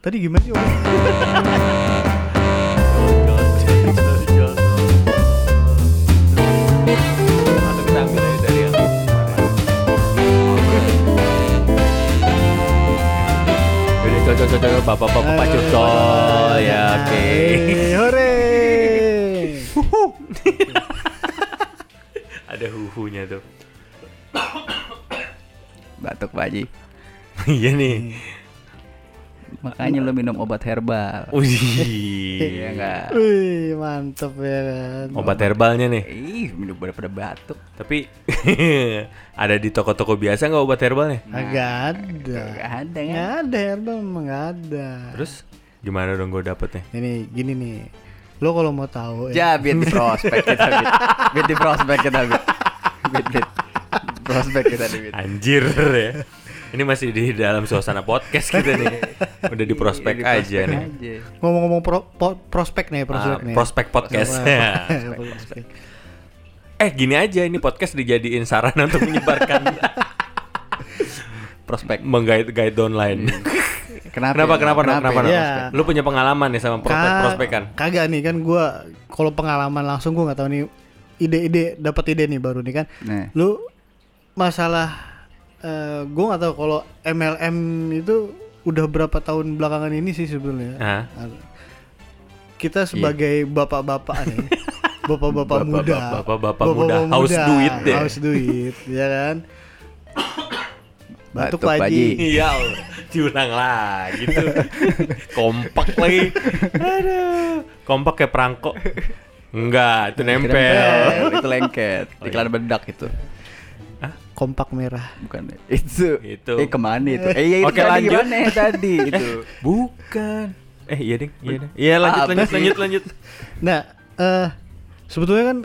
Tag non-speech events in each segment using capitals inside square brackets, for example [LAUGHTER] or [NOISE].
Tadi gimana sih? Cocok cocok bapak bapak pak cocok ya oke. Hore. Ada huhunya tuh. Batuk Pak Haji. Iya nih. Makanya lu minum obat herbal. Wih. Iya enggak? Wih, mantep ya kan. Obat herbalnya nih. Ih, minum pada batuk. Tapi [LAUGHS] ada di toko-toko biasa nggak obat herbalnya? Agak ada. Gak ada kan? Nggak ada herbal memang nggak ada. Terus gimana dong gue dapetnya? Ini gini nih. Lo kalau mau tahu Ya, ya. biar di prospek kita. Biar di prospek kita. Bit, Bit. Prospek kita. Anjir ya. Ini masih di dalam suasana podcast kita nih. [LAUGHS] Udah di prospek Di aja nih. aja. Ngomong-ngomong pro- po- prospek nih, prospek Ah, nih. prospek podcast. Prospek. [LAUGHS] eh gini aja ini podcast dijadiin sarana untuk menyebarkan [LAUGHS] Prospek. menggait guide online. Kenapa? Kenapa ya? kenapa kenapa? kenapa? ya? Lu punya pengalaman nih sama prospek Ka- prospekan? Kagak nih kan gua kalau pengalaman langsung gua nggak tahu nih ide-ide dapat ide nih baru nih kan. Nih. Lu masalah eh gua nggak tahu kalau MLM itu udah berapa tahun belakangan ini sih sebenarnya. Hah? Kita sebagai bapak-bapak nih, [LAUGHS] bapak-bapak muda, Bapak-bapak muda, haus duit deh. haus duit, [LAUGHS] ya kan? Batuk Batuk. Haji. Iya, diulang lagi tuh. [LAUGHS] Kompak lagi. Aduh. Kompak kayak perangko. Enggak, itu nempel. Nempel, itu lengket. Iklan bedak itu. Kompak merah. Bukan itu. Itu. Eh ke mana itu? Eh iya itu Oke, tadi lanjut. gimana [LAUGHS] tadi itu. [LAUGHS] Bukan. Eh iya ding, iya ding. Iya lanjut Apa lanjut sih? lanjut lanjut. Nah, eh sebetulnya kan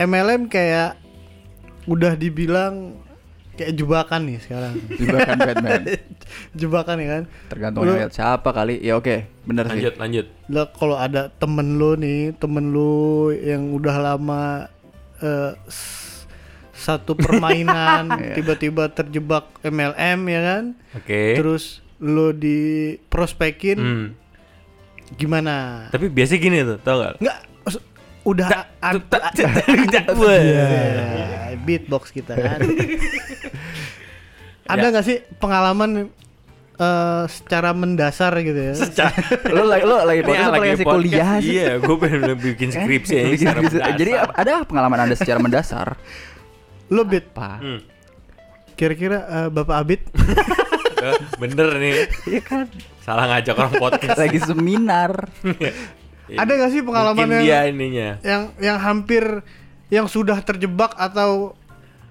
MLM kayak udah dibilang kayak jebakan nih sekarang. Jebakan Batman. [LAUGHS] jebakan ya kan. Tergantung Lu- lihat siapa kali. Ya oke, bener sih. Lanjut lanjut. Lah kalau ada temen lu nih, temen lu yang udah lama eh, s- satu permainan [LAUGHS] Iya. tiba-tiba terjebak MLM ya kan. Oke. Terus lu diprospekin Hmm. gimana? Tapi biasa gini tuh, tau gak? Enggak maksud- udah. Ya, beatbox kita kan. [LAUGHS] Ada nggak sih pengalaman eh, secara mendasar gitu ya? lu lagi lu lagi Ini podcast lagi podcast, kuliah sih? Iya, gue pengen bikin [LAUGHS] Eh, skripsi ya. bikin skripsi. Jadi ada pengalaman Anda secara mendasar? Lo bit, Apa? Hmm. kira-kira eh, Bapak Abid Eh, bener nih. Iya kan. Salah ngajak orang podcast. Lagi seminar. [LAUGHS] ada nggak sih pengalaman Mungkin yang, dia ininya. yang yang hampir yang sudah terjebak atau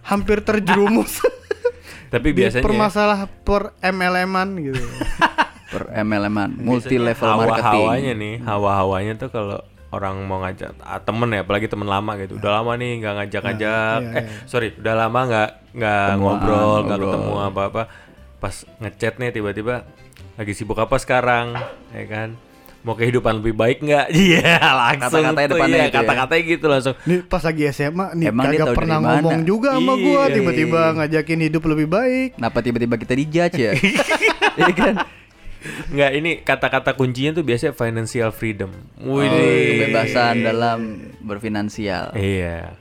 hampir terjerumus [LAUGHS] Tapi biasanya permasalah per MLM-an gitu. [LAUGHS] Per MLM-an, multi level hawa-hawanya marketing. nih, hawa-hawanya tuh kalau orang mau ngajak ah, temen ya, apalagi temen lama gitu. Udah lama nih nggak ngajak-ngajak. Iya, eh, iya. sorry, udah lama nggak nggak ngobrol, nggak ketemu apa-apa. Pas ngechat nih tiba-tiba lagi sibuk apa sekarang, ya kan? Mau kehidupan lebih baik nggak? [LAUGHS] Iya, langsung. Kata-katanya depannya iya, itu ya. Kata-katanya gitu langsung. Nih pas lagi SMA nih Emang kagak pernah ngomong juga sama gua Iya. tiba-tiba ngajakin hidup lebih baik. Kenapa tiba-tiba kita dijudge ya? [LAUGHS] Iya kan? Nggak, ini kata-kata kuncinya tuh biasanya financial freedom. Wih, Oh, kebebasan dalam berfinansial. Iya.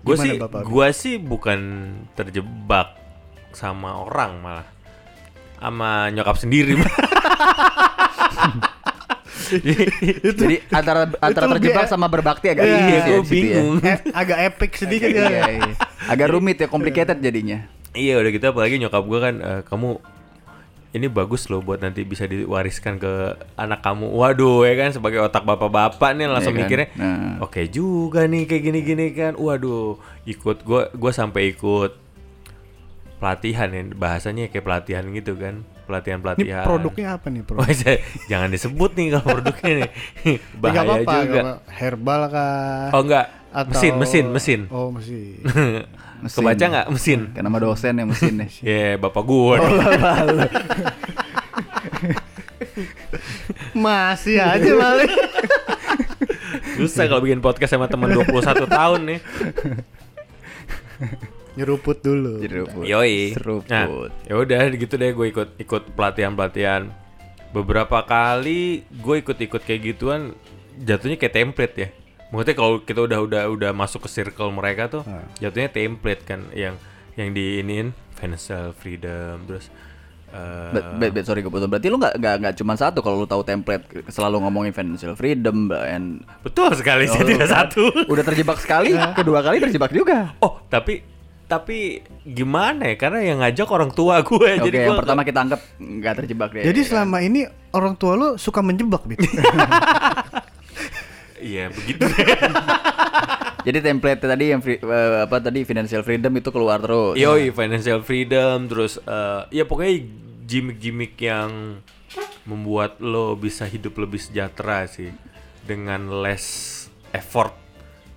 Gue sih, gua sih bukan terjebak sama orang malah, sama nyokap sendiri. [LAUGHS] Jadi antara antara terjebak e- sama berbakti agak Iya, iya, Iya, gue ya. bingung. Eh, agak epic sedikit Iya, ya. iya. Agak rumit ya, complicated jadinya. iya, udah gitu apalagi nyokap gue kan, eh, kamu ini bagus loh buat nanti bisa diwariskan ke anak kamu. Waduh, ya kan sebagai otak bapak-bapak nih langsung Iya kan? mikirnya, Nah. oke juga nih kayak gini-gini kan. Waduh, ikut gue, gue sampai ikut pelatihan ya bahasanya kayak pelatihan gitu kan, Ini pelatihan-pelatihan. produknya apa nih, Bro? Wah, saya- jangan disebut nih kalau produknya nih. Ya, [LAUGHS] nggak Bahaya apa-apa, juga. apa-apa. Herbal kah? Oh enggak, Atau- mesin, mesin, mesin. Oh, mesin. [LAUGHS] Mesin. Kebaca nggak mesin? Kan nama dosen ya mesinnya. Ya, [LAUGHS] bapak gua. Oh. [LAUGHS] Masih aja balik. Susah kalau bikin podcast sama teman 21 tahun nih. Nyeruput dulu. Jeruput. Yoi. Seruput. Nah, ya udah gitu deh gue ikut ikut pelatihan-pelatihan beberapa kali gue ikut-ikut kayak gituan jatuhnya kayak template ya maksudnya kalau kita udah udah udah masuk ke circle mereka tuh Ah. jatuhnya template kan yang yang diinin financial freedom terus eh, Bet, bet, bet, sorry gue potong. Berarti lu nggak nggak nggak cuma satu kalau lu tahu template selalu ngomongin financial freedom and betul sekali saya Oh, tidak satu [LAUGHS] udah terjebak sekali, kedua kali terjebak juga. oh tapi tapi gimana ya karena yang ngajak orang tua gue Oke, jadi yang gua pertama kita anggap nggak terjebak deh. Jadi selama ini orang tua lo suka menjebak, Bit. [LAUGHS] iya begitu [LAUGHS] Jadi template tadi yang free- eh, apa tadi financial freedom itu keluar terus. Yoi, financial freedom, terus eh, ya pokoknya gimmick-gimmick yang membuat lo bisa hidup lebih sejahtera sih dengan less effort.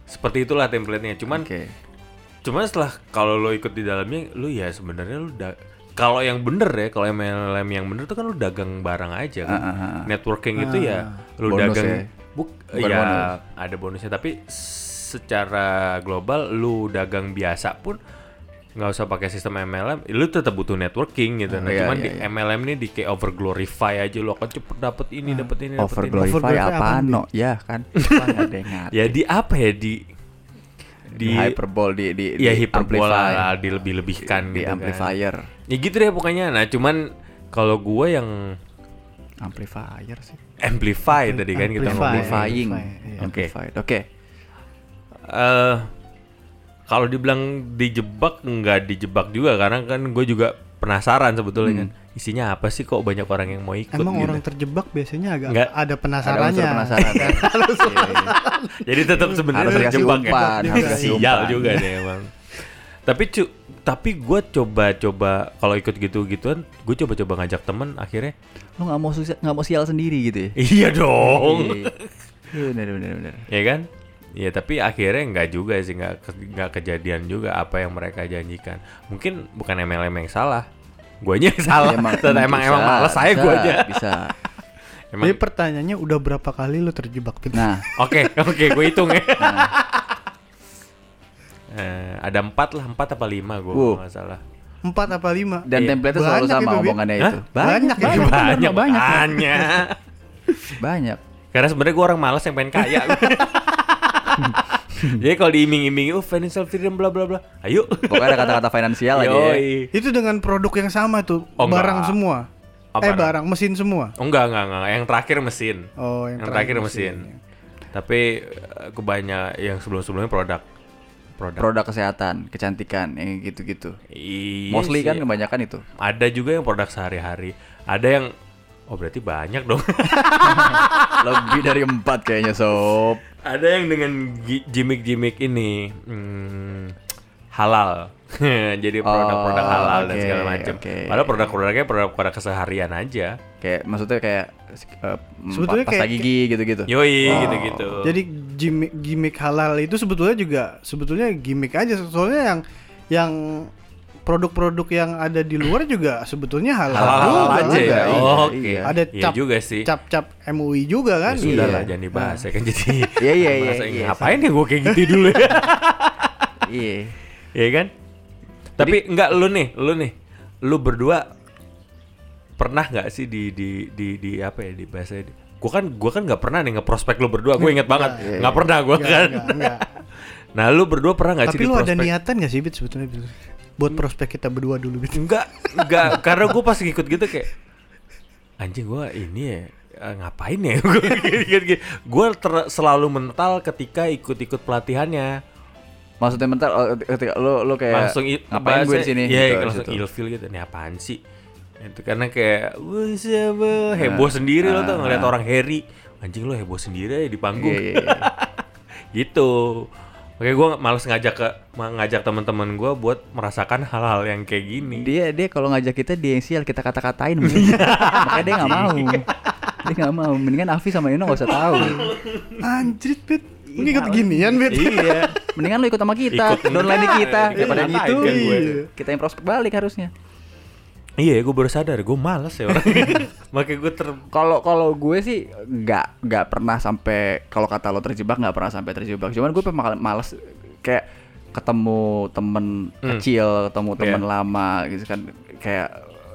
Seperti itulah template-nya. Cuman Oke. cuman setelah kalau lo ikut di dalamnya, lo ya sebenarnya lo da- kalau yang bener ya, kalau MLM yang bener tuh kan lo dagang barang aja kan. Ah, ah, ah. Networking itu ya lo Bonus dagang ya? Buk Bukan ya bonus. ada bonusnya tapi secara global lu dagang biasa pun nggak usah pakai sistem MLM, lu tetap butuh networking gitu. Nah, iya, cuman iya, di iya. MLM ini di kayak over glorify aja lu akan cepet dapet ini, dapet ini, dapet Over ini. glorify Overglorify apaan apaan, no? Ya kan. [LAUGHS] Ya di apa ya di di hyperbol di di ya di hiperbola amplify, lah, dilebih-lebihkan di gitu kan. amplifier. Ya gitu deh pokoknya. Nah, cuman kalau gue yang Amplifier sih. Amplify tadi kan kita Amplify. ngomong. Amplifying. Amplify, iya. Amplified. Oke. eh kalau dibilang dijebak nggak dijebak juga karena kan gue juga penasaran sebetulnya kan isinya apa sih kok banyak orang yang mau ikut Emang gitu. orang terjebak biasanya agak Nggak. ada Ada penasarannya. unsur penasaran. [LAUGHS] kan? jadi tetap sebenarnya terjebak umpan, ya. sial juga deh emang tapi cu tapi gue coba-coba kalau ikut gitu-gituan gue coba-coba ngajak temen akhirnya Lu nggak mau nggak mau sial sendiri gitu ya? iya dong Iya. Iya, Bener bener bener. ya kan ya tapi akhirnya nggak juga sih nggak ke- nggak kejadian juga apa yang mereka janjikan mungkin bukan MLM yang salah guanya yang salah emang emang, emang males saya guanya Bisa. emang Jadi pertanyaannya udah berapa kali lu terjebak? Nah, Oke, oke, gue hitung ya. Eh, ada empat lah, empat apa lima gue Wow. nggak salah. Empat apa lima? dan Iya. template selalu Banyak sama omongannya Hah? itu. Banyak, banyak, ya? banyak, banyak, banyak. banyak. Banyak. [LAUGHS] Karena sebenarnya gue orang malas yang pengen kaya. Jadi [LAUGHS] kalau diiming-imingi, oh financial freedom bla bla bla, ayo. Pokoknya ada kata-kata finansial aja ya. Itu dengan produk yang sama tuh, Oh, barang enggak. semua. Apa eh barang? mesin semua. Oh, enggak, enggak, enggak. Yang terakhir mesin. Oh, yang, yang terakhir mesin. Tapi eh, kebanyak yang sebelum-sebelumnya produk. Produk. Produk kesehatan, kecantikan, yang gitu-gitu. Iya Mostly kan sih. kebanyakan itu. Ada juga yang produk sehari-hari. Ada yang oh berarti banyak dong. [LAUGHS] Lebih dari empat kayaknya sob. Ada yang dengan gimmick-gimmick ini hmm, halal. [LAUGHS] Jadi produk-produk Oh, halal dan oke, segala macam. oke. Padahal produk-produknya produk-produk keseharian aja. Kayak maksudnya kayak eh, Sebetulnya pasta kayak- gigi gitu-gitu. Yoi Oh. gitu-gitu. Jadi gimmick, gimmick halal itu sebetulnya juga sebetulnya gimmick aja. Soalnya yang yang produk-produk yang ada di luar juga sebetulnya halal, halal, juga, aja kan? ya. Iya, Oh, Oke. iya. Ada Iya cap juga sih. cap-cap MUI juga kan? Ya sudah Iya. lah jangan dibahas ya kan jadi [LAUGHS] Iya, iya, iya, iya, ngapain ya gue kayak gitu dulu ya [LAUGHS] Iya. Iya kan tapi enggak lu nih lu nih lu berdua pernah nggak sih di di di di apa ya di bahasa gue kan gue kan nggak pernah nih ngeprospek lu berdua gue inget banget Iya, nggak pernah gue kan enggak, enggak. [LAUGHS] nah lu berdua pernah nggak sih Tapi lu ada niatan gak sih Bit sebetulnya Bit? Buat prospek kita berdua dulu Bit. enggak enggak [LAUGHS] karena gue pas ngikut gitu kayak anjing gue ini ya eh, ngapain ya [LAUGHS] gue selalu mental ketika ikut-ikut pelatihannya Maksudnya mental oh, ketika lu lu kayak langsung ngapain gue di bahasa- sini Iya, gitu, langsung gitu. ilfil gitu. Ini apaan sih? Itu karena kayak wah siapa heboh sendiri lo tuh ngeliat orang Harry. Anjing lo heboh sendiri ya di panggung. Iya, iya, iya. [LAUGHS] gitu. Oke, gue males ngajak ke ngajak teman-teman gue buat merasakan hal-hal yang kayak gini. Dia dia kalau ngajak kita dia yang sial kita kata-katain mending. [LAUGHS] Makanya dia nggak mau. Dia nggak mau. Mendingan Afi sama Ino nggak usah tahu. Anjrit Bit. Ngikut ginian Bit. iya. [LAUGHS] Mendingan lu ikut sama kita, Ikut downline kita iya, daripada ngatain gitu. Kita yang prospek balik harusnya. Iya, gue baru sadar gue males ya orang. [LAUGHS] Makanya gue ter Kalau kalau gue sih nggak nggak pernah sampai kalau kata lo terjebak nggak pernah sampai terjebak. Cuman gue memang males kayak ketemu temen Hmm. kecil, ketemu temen Iya. lama gitu kan kayak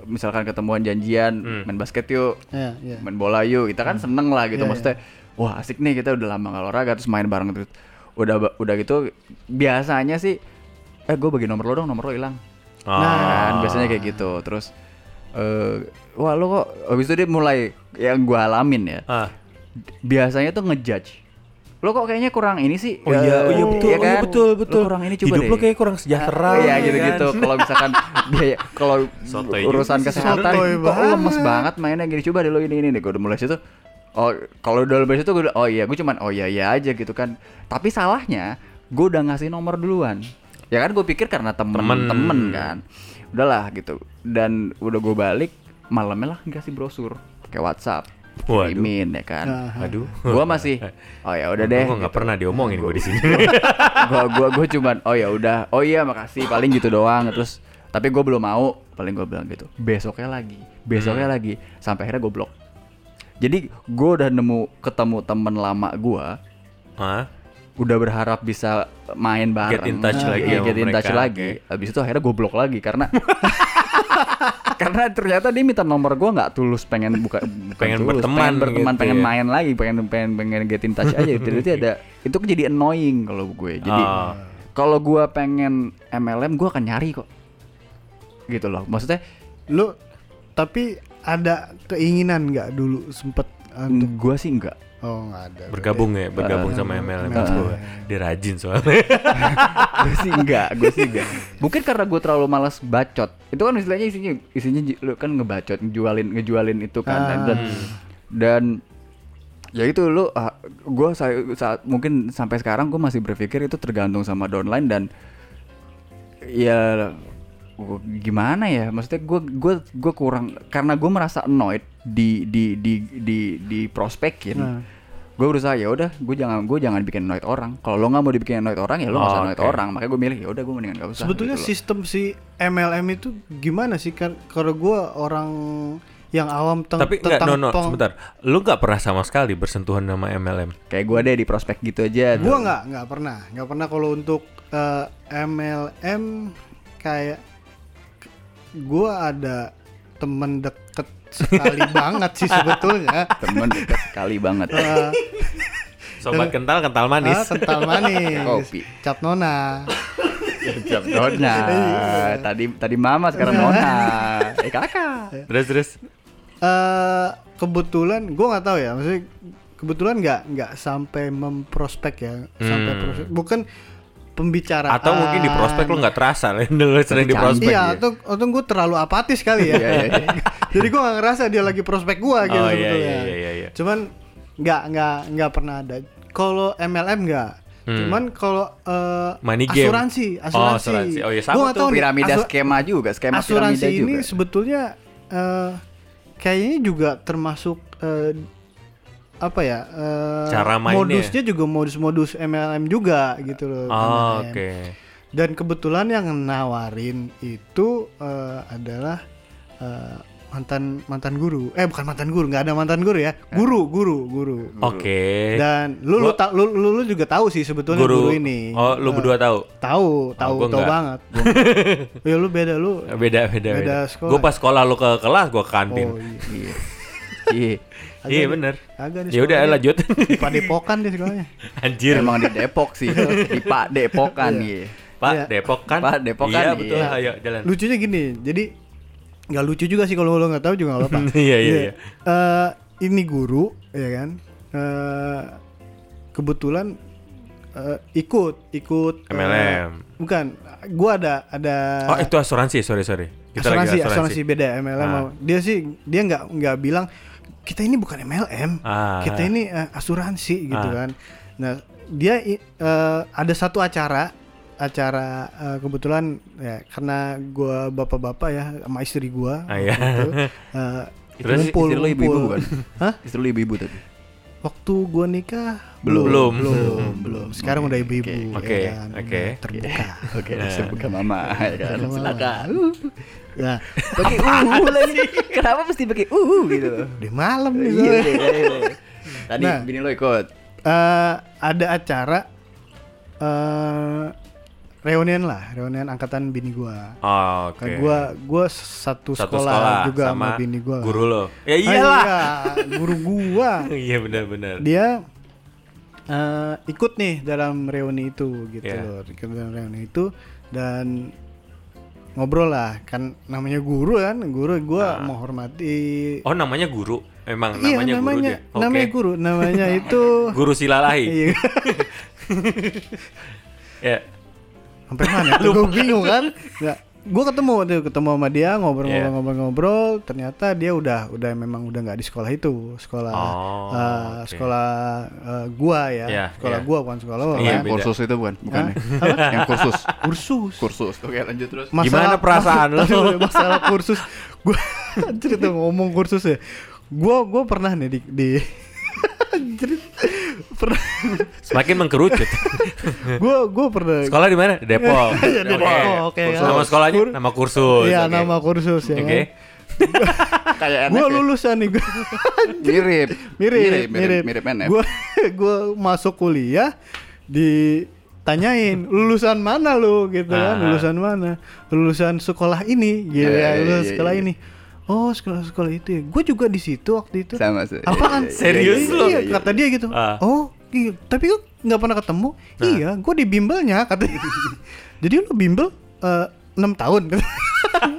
misalkan ketemuan janjian Hmm. main basket yuk, Ya, ya. main bola yuk, kita kan seneng lah gitu Iya, maksudnya. Wah asik nih kita udah lama nggak olahraga terus main bareng terus. Udah udah gitu biasanya sih, eh gue bagi nomor lo dong nomor lo hilang. Oh. Kan biasanya kayak gitu. Terus eh wah lo kok habis itu dia mulai yang gua alamin ya. Ah. Biasanya tuh ngejudge. Lo kok kayaknya kurang ini sih? Oh iya, oh iya Eh, betul, iya oh iya kan? betul, Lo betul. kurang ini coba Hidup deh. lo kayak kurang sejahtera. Iya ya gitu-gitu. kan? Kalau misalkan [LAUGHS] biaya kalau urusan kesehatan kok lo lemes banget. mainnya gini coba deh lo ini ini deh. Gue udah mulai situ. Oh, kalau udah lebih situ gue udah oh iya gue cuman oh iya iya aja gitu kan. Tapi salahnya gue udah ngasih nomor duluan. Ya kan gue pikir karena Temen. temen-temen kan. Udahlah gitu. Dan udah gue balik malamnya lah ngasih brosur pakai WhatsApp. Waduh. Kirimin ya kan. Aduh. Gua masih [LAUGHS] oh ya udah deh. Gue nggak gitu. pernah diomongin gue di sini. [LAUGHS] gua gua gua cuman oh ya udah oh iya makasih paling gitu doang terus tapi gue belum mau paling gue bilang gitu besoknya lagi besoknya Hmm. lagi sampai akhirnya gue blok jadi gue udah nemu ketemu temen lama gue Hah? Udah berharap bisa main bareng. Get in touch Iya, lagi sama get in touch mereka, lagi habis itu akhirnya gue blok lagi karena [LAUGHS] karena ternyata dia minta nomor gue nggak tulus pengen buka bukan [LAUGHS] Pengen tulus, berteman pengen berteman gitu pengen ya. main lagi pengen pengen pengen get in touch aja. [LAUGHS] Jadi itu ada itu jadi annoying kalau gue. Jadi Ah. kalau gue pengen MLM gue akan nyari kok. Gitu loh. Maksudnya Lu tapi ada keinginan nggak dulu sempet uh, untuk gue sih enggak oh nggak ada. bergabung ya, bergabung Eh, sama MLM MLM. gue. Dia rajin soalnya. [LAUGHS] gue sih enggak gue sih enggak mungkin karena gue terlalu malas bacot itu kan istilahnya isinya isinya lu kan ngebacot ngejualin ngejualin itu kan dan dan, dan ya itu lu gue saat mungkin sampai sekarang gue masih berpikir itu tergantung sama downline dan ya gua- gimana ya maksudnya gue gue gue kurang karena gue merasa annoyed di di di di di prospekin Nah. gue berusaha ya udah gue jangan gue jangan bikin annoyed orang kalau lo nggak mau dibikin annoyed orang ya lo nggak usah Oh, annoyed oke. orang makanya gue milih ya udah gue mendingan gak usah Sebetulnya gitu loh. sistem si MLM itu gimana sih kan kalau gua orang yang awam teng- Tapi enggak, no, no, sebentar. Lu nggak pernah sama sekali bersentuhan sama MLM? kayak gue deh di prospek gitu aja Gua tuh. nggak nggak pernah nggak pernah kalau untuk eh, MLM kayak gua ada temen deket sekali [LAUGHS] banget sih sebetulnya. temen dekat sekali banget Eh, [LAUGHS] Sobat kental, kental manis. ah, kental manis. Kopi. Cap nona. Jam Nona tadi tadi mama sekarang Nona eh kakak Terus terus. eh kebetulan gua nggak tahu ya, maksudnya kebetulan nggak nggak sampai memprospek ya, sampai Hmm. prospek. bukan pembicaraan. Atau mungkin di prospek lu nggak terasa, [LAUGHS] lu sering di prospek. Iya, ya. atau atau gue terlalu apatis kali ya. Iya, iya, iya. [LAUGHS] Jadi gue gak ngerasa dia lagi prospek gue gitu Oh, iya, iya, iya, iya. Cuman nggak nggak nggak pernah ada. Kalau MLM nggak. Hmm. Cuman kalau eh, Money game. asuransi, Oh, asuransi. asuransi. Oh, iya, sama Gua nggak tuh. piramida asu- skema juga skema asuransi piramida ini juga sebetulnya eh, kayaknya juga termasuk eh, apa ya? eh, Cara mainnya. Modusnya juga modus-modus MLM juga gitu loh. Oh, oke. Dan kebetulan yang nawarin itu eh, adalah eh, mantan mantan guru. Eh bukan mantan guru, nggak ada mantan guru ya. Guru, guru, guru. Oke. Dan lu lu, ta- lu, lu, lu juga tahu sih sebetulnya guru, ini. Oh, lu berdua tahu? Tahu, tahu, gua tahu banget. [LAUGHS] ya lu beda lu. Beda, beda, beda. Beda. Gue pas sekolah lu ke kelas, gue ke kantin. Oh, iya. iya [LAUGHS] iya iya bener. Agak Ya udah lanjut. Di Padepokan di sekolahnya. [LAUGHS] Anjir. emang di Depok sih di Pak Depokan iya Pak Iya. Depok kan? Pak Depok kan, Iya iya. betul. Ayo jalan. Lucunya gini, jadi nggak lucu juga sih kalau lo nggak tahu juga nggak apa-apa. [LAUGHS] Iya, iya, iya. Eh, ini guru, ya kan? Eh, kebetulan eh, ikut, ikut MLM. bukan, gua ada ada Oh itu asuransi, sorry sorry. Kita asuransi, lagi asuransi beda MLM. Ah. sama- Dia sih dia nggak nggak bilang kita ini bukan MLM, Ah. kita ini eh, asuransi gitu Ah. kan. Nah dia eh, ada satu acara acara eh, kebetulan ya karena gua bapak-bapak ya sama istri gua Ah, iya. gitu, eh, Terus [LAUGHS] ngumpul, istri lo ibu-ibu bukan Hah? istri lo ibu-ibu tadi Waktu gua nikah Belum. belum, Belum. belum, belum. Sekarang udah ibu-ibu, ya Oke, kan, oke. terbuka. oke [LAUGHS] saya buka mama ya kan silakan Nah, pakai uh lagi kenapa mesti pakai uh gitu di malam nih. iya iya, iya. tadi Nah. bini lo ikut Eh, ada acara eh reunian lah, reunian angkatan bini gua. Oh, oke. Kan gua gua satu, Satu sekolah, sekolah juga sama sama bini gua. guru lo. Ya Ah, iyalah. iya, guru gua. [LAUGHS] Iya benar-benar. Dia eh, ikut nih dalam reuni itu gitu Iya. loh, ikut dalam reuni itu dan ngobrol lah. Kan namanya guru kan. Guru gua menghormati. Oh, namanya guru. Emang iya namanya, namanya guru dia. Namanya guru. Namanya [LAUGHS] itu Guru silalahi. iya. [LAUGHS] [LAUGHS] Ya. sampai mana gue bingung kan? Nggak gue ketemu tuh ketemu sama dia ngobrol-ngobrol-ngobrol-ngobrol ternyata dia udah udah memang udah nggak di sekolah itu. Sekolah Oh, eh, oke. sekolah eh, gua ya. Iya, sekolah iya. gua bukan sekolah lo Iya, kan beda. kursus itu bukan bukan ya? yang kursus. Kursus. Kursus. Oke lanjut terus. Gimana perasaan lo? masalah, masalah kursus. Gue cerita [LAUGHS] ngomong kursus ya. Gue gue pernah nih di, di [LAUGHS] pernah Semakin mengkerucut. [LAUGHS] gue gue pernah Sekolah di mana? Depok. [LAUGHS] Iya, di Oke. Depok, oke, Kursus. kan. Nama sekolahnya Kur- nama kursus. Iya oke. nama kursus ya Oke. [LAUGHS] kayak gue lulusan nih gue mirip mirip mirip mirip NF gue gue masuk kuliah ditanyain lulusan mana lu gitu kan Ah. lulusan mana lulusan sekolah ini gitu Iya, ya iya, lulusan sekolah ini oh sekolah sekolah itu ya gue juga di situ waktu itu sama sih apaan Serius iya, lu? iya, kata dia gitu Ah. oh iya tapi kok nggak pernah ketemu Nah. iya gue di bimbelnya katanya [LAUGHS] jadi lu bimbel eh, enam tahun [LAUGHS]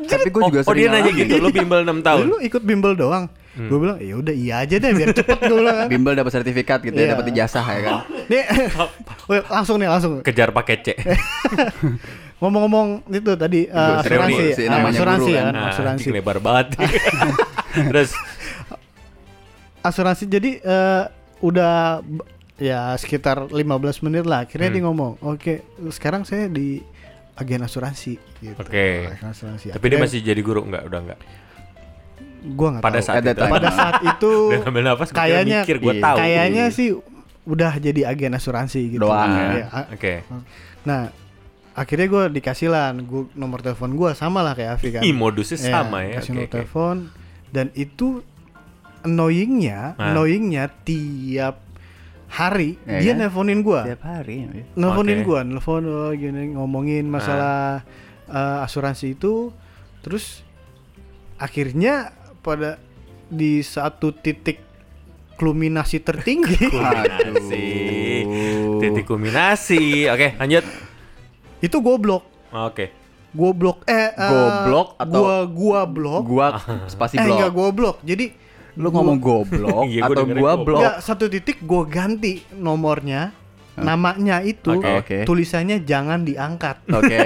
tapi gue Oh, juga oh dia sering nanya ngalamin. gitu, lu bimbel 6 tahun. lu ikut bimbel doang Hmm. gue bilang ya udah iya aja deh biar cepet gue bilang kan [LAUGHS] bimbel dapat sertifikat gitu Iya. ya dapat ijazah ya kan nih langsung nih langsung Kejar pakai C. ngomong-ngomong itu tadi sering asuransi eh, namanya asuransi guru ya kan. kan, Nah, asuransi lebar banget. Terus asuransi jadi eh, udah ya sekitar 15 menit lah akhirnya Hmm. dia ngomong oke sekarang saya di agen asuransi gitu Oke. Asuransi tapi dia masih jadi guru enggak? Udah enggak. gua nggak Pada tahu. saat itu. pada saat itu [LAUGHS] ngambil nafas kayaknya mikir gua iya, tahu. kayaknya sih udah jadi agen asuransi gitu Doang ya. Iya, a- Oke. nah akhirnya gue dikasih lah gua, nomor telepon gue sama lah kayak Afi kan Ih, modusnya Iya, sama ya. kasih Oke, nomor oke. telepon dan itu annoyingnya Ah. annoyingnya tiap hari Ya dia kan? nelponin gua tiap hari ya. nelponin Oke. gua nelpon oh, gini ngomongin masalah eh, asuransi itu terus akhirnya pada di satu titik kulminasi tertinggi [LAUGHS] Kulminasi. Titik kulminasi. Oke, lanjut. itu goblok Oke. goblok eh eh, Goblok atau- gua gua blok gua spasi eh enggak blok goblok jadi lu ngomong goblok [LAUGHS] Iya, gua atau gua blok Enggak, satu titik gue ganti nomornya, namanya itu. Oke. tulisannya jangan diangkat, oke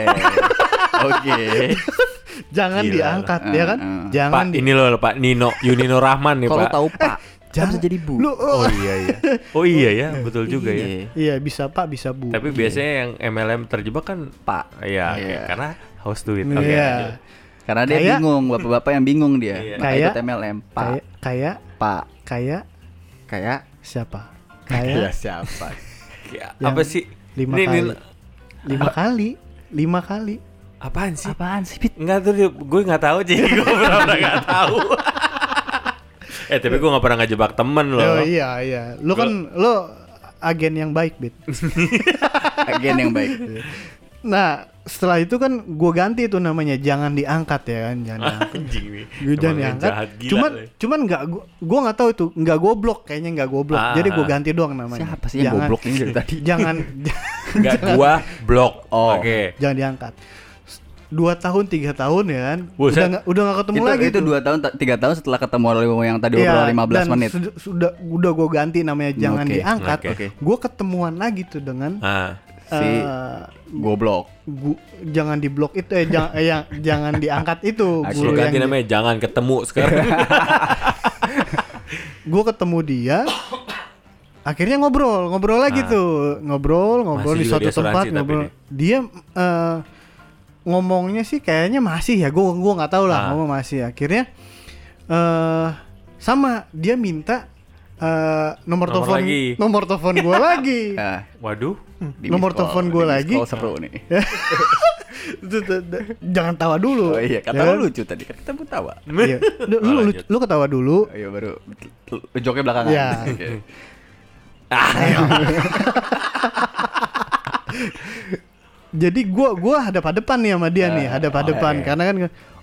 [LAUGHS] oke jangan Gila. diangkat, Uh, ya kan? uh. Jangan Pak, di- ini loh Pak Nino, Yunino Rahman nih kalau Pak. tahu pak jangan harus jadi bu Lu, Oh iya iya. [LAUGHS] Oh iya ya, betul juga ya. Iya. iya bisa pak, bisa bu. Tapi biasanya yang MLM terjebak kan pak Iya, oke. Iya. karena house duit. Oke. Iya. lanjut. Karena dia Kayak- bingung bapak-bapak yang bingung dia Iya. Maka Kayak- ikut MLM pak Kayak, kayak, pak kayak kayak siapa? kayak siapa Ya, Yang apa sih? lima Ini- kali, ini- lima kali, lima kali. apaan sih? apaan sih Pit? Enggak tuh, gue nggak tahu jadi [LAUGHS] gue pernah nggak tahu. [LAUGHS] eh tapi gue nggak pernah ngejebak temen loh. Oh iya iya, lu kan lo agen yang baik, bit. [LAUGHS] agen yang baik Nah setelah itu kan gue ganti itu namanya jangan diangkat ya kan, jangan [LAUGHS] diangkat. Anjing nih. Gue jangan diangkat. jahat gila cuman lu. cuman nggak gua gua nggak tahu itu nggak goblok kayaknya nggak goblok. Ah, Jadi gue ah. ganti doang namanya. siapa sih yang goblok ini dari tadi [LAUGHS] Jangan [LAUGHS] Nggak gua blok. Oh. Oke. jangan diangkat. Dua tahun tiga tahun ya kan. Buset. Udah nggak udah nggak ketemu itu, lagi itu tuh. dua tahun ta- tiga tahun setelah ketemu orang yang tadi Iya, obrol 15 dan menit sud- Sudah udah gue ganti namanya jangan Oke, diangkat. oke. Oke. Gue ketemuan lagi tuh dengan Ah, si eh, goblok gu- jangan diblok itu eh jangan eh, yang jangan diangkat itu [LAUGHS] ganti yang namanya jangan ketemu sekarang. [LAUGHS] gue ketemu dia akhirnya ngobrol ngobrol lagi Ah. tuh ngobrol ngobrol Masih di suatu di tempat ngobrol dia. dia eh, ngomongnya sih kayaknya masih ya gue gua nggak tahu lah Ah. ngomong masih akhirnya eh sama dia minta eh, nomor, Nomor telepon lagi. nomor telepon gue [LAUGHS] lagi nah, Waduh. di Nomor telepon miss lagi. call seru nih [LAUGHS] jangan tawa dulu oh iya Ya kata kan? lu lucu tadi kan kita pun tawa Iya. lu, lu, Oh, lu, ketawa dulu Ayo baru lu joknya belakangan Iya. Oke. [LAUGHS] jadi gua gua hadap-hadapan nih sama dia nih, hadap-hadapan karena kan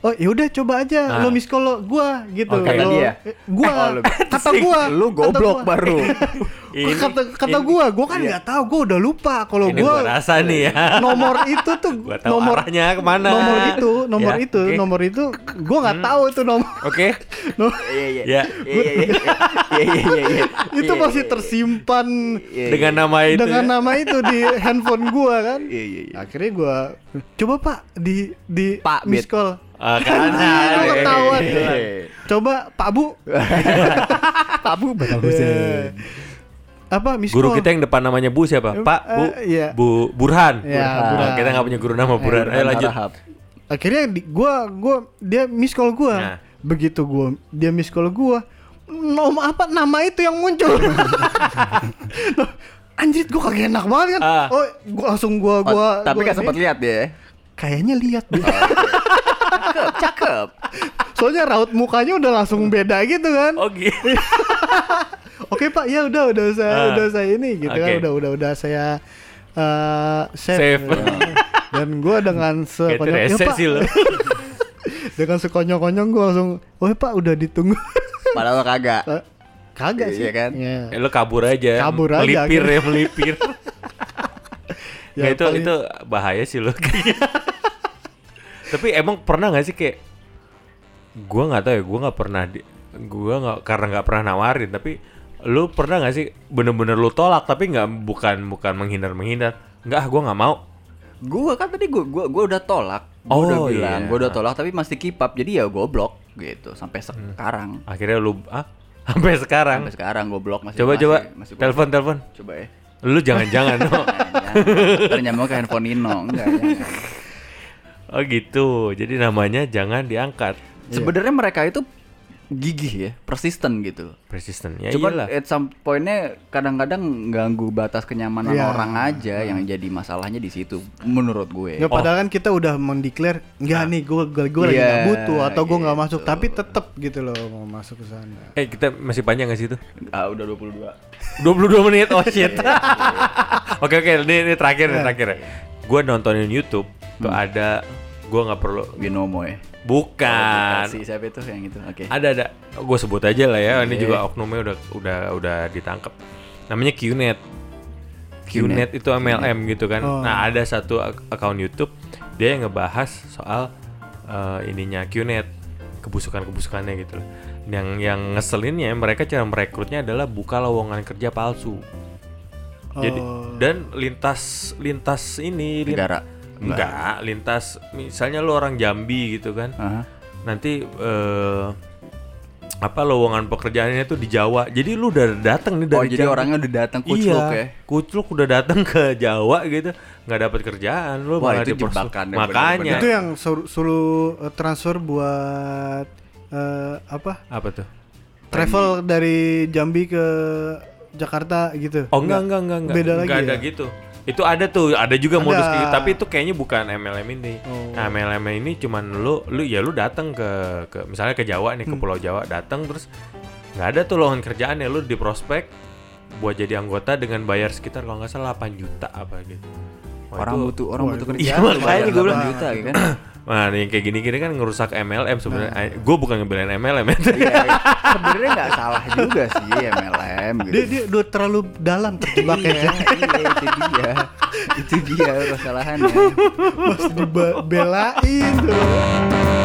oh ya udah coba aja Ah. lo miss call lo gua gitu. Oke. Kata Lo- dia? eh, Gua Oh, lu- kata gua. Lu kata goblok gua. baru. [LAUGHS] Ini- kata kata ini- gua, gua kan nggak tahu, gua udah lupa kalau gua gua rasa nih ya. nomor itu tuh [LAUGHS] Gua tahu nomor arahnya ke mana. nomor itu, nomor Ya, itu. Hmm. nomor itu gua nggak tahu itu nomor. Oke. [LAUGHS] Iya iya. Ya. Iya iya iya. Iya iya iya, iya. itu Iya, masih iya, tersimpan iya, Dengan nama itu. dengan ya. nama itu di handphone gua kan. Iya iya iya. Akhirnya gua coba Pak di di Pak, miss call. Ah, kan. Anjing, lu ketahuan. Coba [LAUGHS] Pak Bu. Pak Bu bakal Eh, apa miss Guru call? kita yang depan namanya Bu siapa? Eh, Pak, Bu, eh, iya. Bu Burhan. Iya, Ah, Burhan. Kita nggak punya guru nama Burhan. Ayo lanjut. Harahap. Akhirnya di, gua gua dia miss call gua. Nah. Begitu gua dia miss call gua, nom apa nama itu yang muncul. [LAUGHS] Anjir gua kagak enak banget kan. Ah. Oh, gua langsung gua Oh, gua tapi gua kan sempat lihat dia. ya? Kayaknya lihat deh. [LAUGHS] Cakep, cakep. Soalnya raut mukanya udah langsung beda gitu kan. Oh gitu. [LAUGHS] Oke Pak, ya udah udah saya Ah. udah saya ini gitu kan Oke. udah udah udah saya eh save. Save. Dan gua dengan [LAUGHS] sekonyol ya, Pak. [LAUGHS] dengan sekonyong-konyong gua langsung, "Oh Pak, udah ditunggu." Padahal kagak. Eh, Kagak sih Iya kan? Iya. Eh, lo kabur aja. Kabur aja, Melipir akhirnya. ya, melipir. Ya, Nggak, itu paling- itu bahaya sih lo. Tapi emang pernah nggak sih kayak gua nggak tahu ya, gua nggak pernah di, gua nggak karena nggak pernah nawarin tapi lu pernah nggak sih bener-bener lu tolak tapi nggak bukan bukan menghindar menghindar nggak gua nggak mau Gua kan tadi gua gua gua udah tolak. Gua Oh, udah bilang, iya. gua udah tolak tapi masih keep up. Jadi ya gua blok gitu sampai sekarang. akhirnya lu ah [LAUGHS] sampai sekarang Sampai sekarang gua blok masih coba masih, coba masih telepon telepon Coba ya. lu jangan-jangan no. [LAUGHS] Nyambung ke handphone Nino enggak ya. Oh gitu. Jadi namanya jangan diangkat. Sebenarnya mereka itu gigih ya, persisten gitu. persisten. Ya Cuma iyalah. at some point-nya kadang-kadang ganggu batas kenyamanan Iya. orang aja yang jadi masalahnya di situ menurut gue. Nggak, padahal kan kita udah mendeklar enggak nih gue gue lagi Iya, nggak butuh atau gue nggak gitu. masuk. Tapi tetap gitu loh mau masuk ke sana. eh kita masih panjang nggak sih itu? Ah, udah 22. 22 menit? Oh shit. [LAUGHS] Oke oke. Ini, ini terakhir ini terakhir gue nontonin YouTube tuh ada gue nggak perlu Binomo ya. bukan Si siapa itu yang itu? Oke. ada ada gue sebut aja lah ya ini Oke. juga oknumnya udah udah udah ditangkap namanya QNet QNet. QNet itu MLM gitu kan Oh. nah ada satu ak- akun YouTube dia yang ngebahas soal eh, ininya QNet kebusukan kebusukannya gitu loh yang yang ngeselinnya mereka cara merekrutnya adalah buka lowongan kerja palsu jadi Oh. Dan lintas lintas ini lin- Negara. enggak lintas misalnya lu orang Jambi gitu kan Aha. nanti eh apa lowongan pekerjaannya tuh di Jawa. Jadi lu udah datang nih dari Oh, jadi Jambi. orangnya udah datang kucluk iya, ya. Kucluk udah datang ke Jawa gitu, nggak dapat kerjaan lu Wah, malah itu jebakan ya, Makanya bener-bener. Itu yang suruh, suruh eh, transfer buat eh, apa? apa tuh? Travel dari Jambi ke Jakarta gitu. Oh enggak enggak enggak enggak. Beda lagi Enggak ada ya? gitu. Itu ada tuh, ada juga Ada. modus gitu, tapi itu kayaknya bukan MLM ini. Oh. Nah, MLM ini cuman lu lu ya lu datang ke ke misalnya ke Jawa nih, ke Hmm. Pulau Jawa, datang terus nggak ada tuh lowongan kerjaan ya lu di prospek buat jadi anggota dengan bayar sekitar kalau nggak salah 8 juta apa gitu. Wah, orang itu- butuh orang Wah, butuh kerjaan Iya, makanya gua bilang. 8 juta ya kan. Nah, yang kayak gini-gini kan ngerusak MLM sebenarnya. Nah. Gue bukan ngebelain MLM ya. Iya, sebenarnya nggak salah juga sih MLM gitu. Dia dia udah terlalu dalam terjebaknya. iya, iya, itu dia. itu dia masalahannya. Masih dibelain tuh.